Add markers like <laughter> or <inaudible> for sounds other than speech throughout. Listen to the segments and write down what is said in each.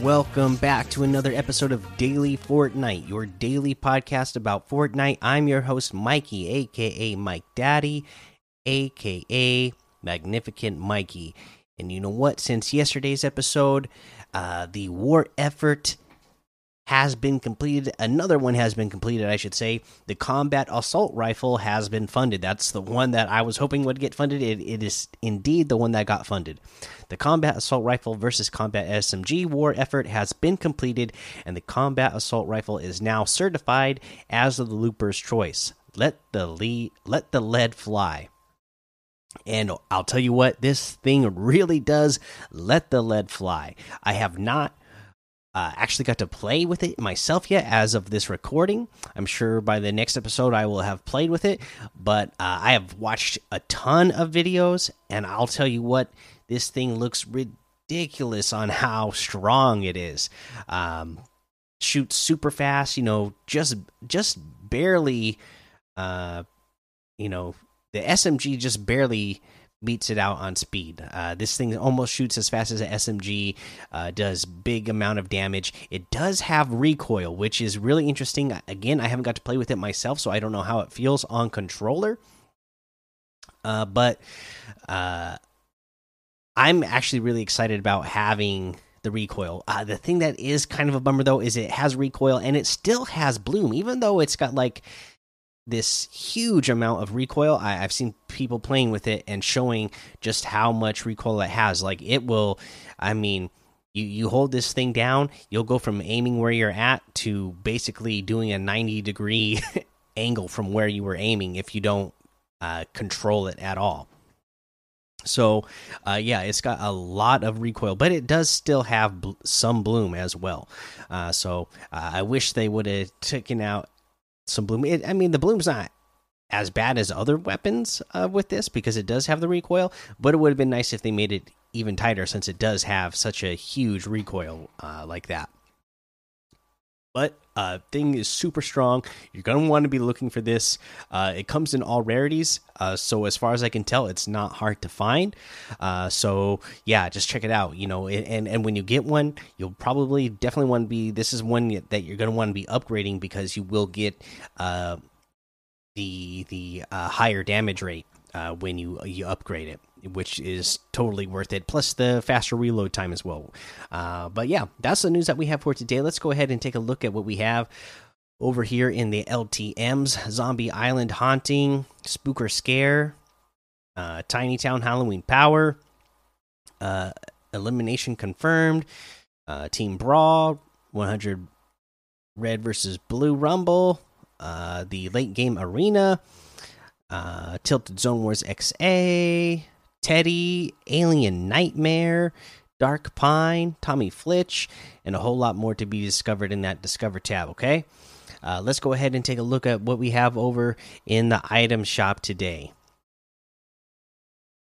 Welcome back to another episode of Daily Fortnite, your daily podcast about Fortnite. I'm your host, Mikey, aka Mike Daddy, aka Magnificent Mikey. And you know what? Since yesterday's episode, uh, the war effort has been completed. Another one has been completed, I should say. The combat assault rifle has been funded. That's the one that I was hoping would get funded. It, it is indeed the one that got funded. The combat assault rifle versus combat SMG war effort has been completed, and the combat assault rifle is now certified as of the looper's choice. Let the lead, let the lead fly. And I'll tell you what, this thing really does let the lead fly. I have not uh, actually got to play with it myself yet as of this recording. I'm sure by the next episode I will have played with it, but uh, I have watched a ton of videos, and I'll tell you what, this thing looks ridiculous on how strong it is. Um, shoots super fast, you know, just just barely, uh, you know, the SMG just barely beats it out on speed. Uh, this thing almost shoots as fast as an SMG, uh, does big amount of damage. It does have recoil, which is really interesting. Again, I haven't got to play with it myself, so I don't know how it feels on controller. Uh, but uh, I'm actually really excited about having the recoil. Uh, the thing that is kind of a bummer though is it has recoil and it still has bloom, even though it's got like this huge amount of recoil. I, have seen people playing with it and showing just how much recoil it has. Like it will, I mean, you you hold this thing down, you'll go from aiming where you're at to basically doing a 90 degree <laughs> angle from where you were aiming if you don't uh, control it at all. So, uh, yeah, it's got a lot of recoil, but it does still have bl some bloom as well. Uh, so, uh, I wish they would have taken out some bloom. It, I mean, the bloom's not as bad as other weapons uh, with this because it does have the recoil, but it would have been nice if they made it even tighter since it does have such a huge recoil uh, like that. But uh, thing is super strong. You're gonna want to be looking for this. Uh, it comes in all rarities, uh, so as far as I can tell, it's not hard to find. Uh, so yeah, just check it out. You know, and and when you get one, you'll probably definitely want to be. This is one that you're gonna want to be upgrading because you will get uh, the the uh, higher damage rate when you you upgrade it which is totally worth it. Plus the faster reload time as well. Uh, but yeah, that's the news that we have for today. Let's go ahead and take a look at what we have over here in the LTM's Zombie Island Haunting, Spooker Scare, uh, Tiny Town Halloween Power, uh, Elimination Confirmed, uh, Team Brawl, 100 Red versus Blue Rumble, uh, the Late Game Arena. Uh, Tilted Zone Wars XA, Teddy, Alien Nightmare, Dark Pine, Tommy Flitch, and a whole lot more to be discovered in that Discover tab, okay? Uh, let's go ahead and take a look at what we have over in the item shop today.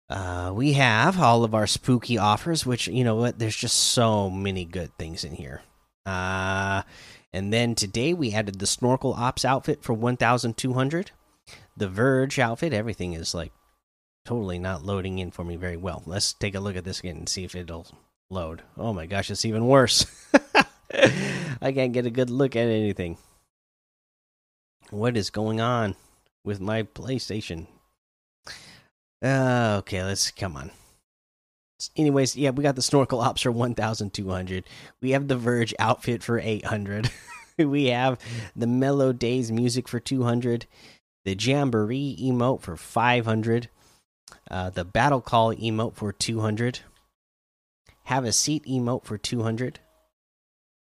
Uh, we have all of our spooky offers, which, you know what, there's just so many good things in here. Uh, and then today we added the Snorkel Ops outfit for 1,200. The Verge outfit, everything is like totally not loading in for me very well. Let's take a look at this again and see if it'll load. Oh my gosh, it's even worse. <laughs> I can't get a good look at anything. What is going on with my PlayStation? Uh, okay, let's come on. Anyways, yeah, we got the snorkel ops for 1200. We have the Verge outfit for 800. <laughs> we have the Mellow Days music for 200. The Jamboree emote for 500 uh, the battle call emote for 200 have a seat emote for 200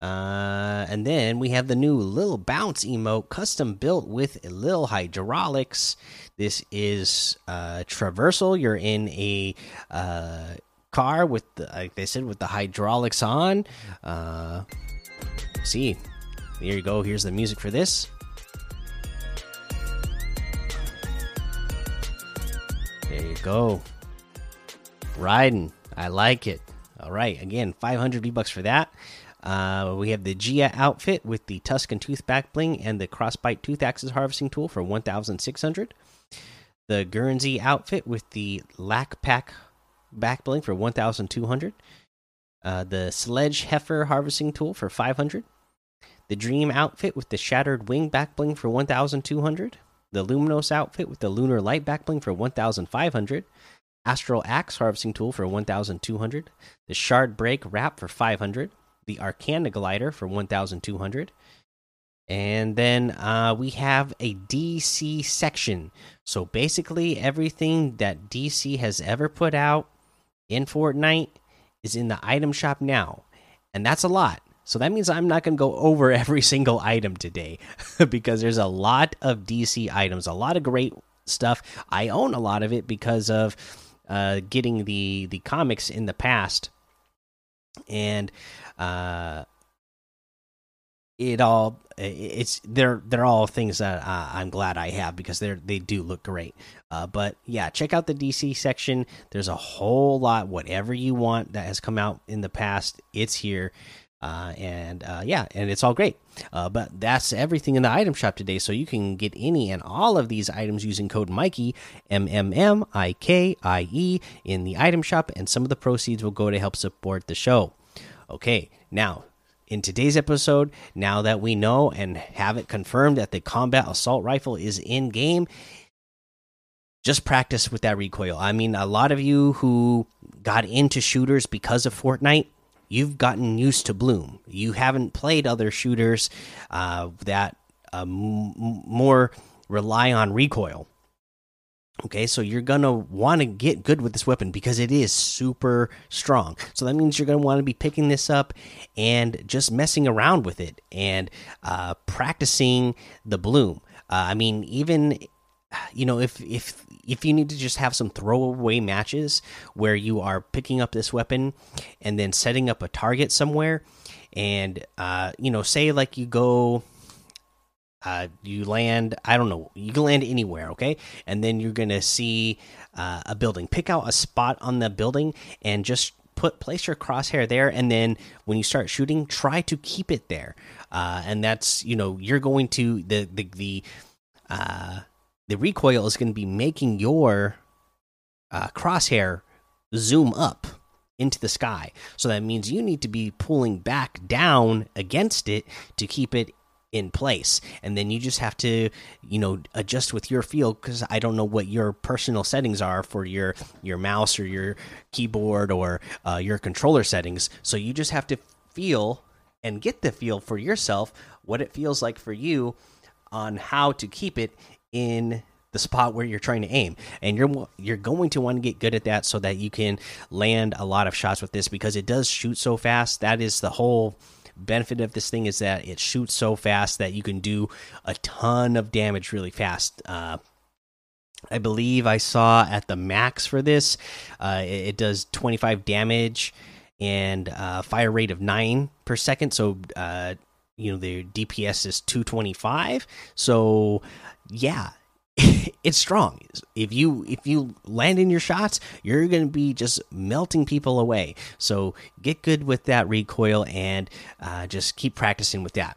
uh, and then we have the new little bounce emote custom built with a little hydraulics. This is uh traversal. You're in a uh car with the like they said with the hydraulics on. Uh see here you go. Here's the music for this you go. Riding. I like it. All right. Again, 500 V bucks for that. Uh, we have the Gia outfit with the Tuscan tooth back bling and the Crossbite tooth axes harvesting tool for 1,600. the Guernsey outfit with the Lack Pack back bling for 1,200. Uh, the Sledge Heifer harvesting tool for 500. The Dream outfit with the Shattered Wing back bling for 1,200. The Luminos outfit with the Lunar Light back bling for 1,500. Astral Axe harvesting tool for 1,200. The Shard Break wrap for 500. The Arcana Glider for 1,200. And then uh, we have a DC section. So basically, everything that DC has ever put out in Fortnite is in the item shop now. And that's a lot. So that means I'm not going to go over <laughs> every single item today <laughs> because there's a lot of DC items, a lot of great stuff. I own a lot of it because of uh, getting the the comics in the past, and uh, it all it's they're they're all things that uh, I'm glad I have because they're they do look great. Uh, but yeah, check out the DC section. There's a whole lot. Whatever you want that has come out in the past, it's here. Uh, and uh, yeah, and it's all great. Uh, but that's everything in the item shop today. So you can get any and all of these items using code Mikey M M M I K I E in the item shop, and some of the proceeds will go to help support the show. Okay, now in today's episode, now that we know and have it confirmed that the combat assault rifle is in game, just practice with that recoil. I mean, a lot of you who got into shooters because of Fortnite, you've gotten used to Bloom. You haven't played other shooters uh, that uh, more rely on recoil. Okay, so you're gonna want to get good with this weapon because it is super strong. So that means you're gonna want to be picking this up and just messing around with it and uh, practicing the bloom. Uh, I mean, even you know, if if if you need to just have some throwaway matches where you are picking up this weapon and then setting up a target somewhere, and uh, you know, say like you go uh, you land, I don't know, you can land anywhere, okay? And then you're gonna see uh, a building. Pick out a spot on the building and just put place your crosshair there. And then when you start shooting, try to keep it there. Uh, and that's you know you're going to the the the uh, the recoil is going to be making your uh, crosshair zoom up into the sky. So that means you need to be pulling back down against it to keep it in place and then you just have to you know adjust with your feel because i don't know what your personal settings are for your your mouse or your keyboard or uh, your controller settings so you just have to feel and get the feel for yourself what it feels like for you on how to keep it in the spot where you're trying to aim and you're you're going to want to get good at that so that you can land a lot of shots with this because it does shoot so fast that is the whole benefit of this thing is that it shoots so fast that you can do a ton of damage really fast. Uh, I believe I saw at the max for this, uh, it, it, does 25 damage and uh, fire rate of 9 per second. So, uh, you know, the DPS is 225. So, yeah, <laughs> it's strong. If you if you land in your shots, you're going to be just melting people away. So get good with that recoil and uh, just keep practicing with that.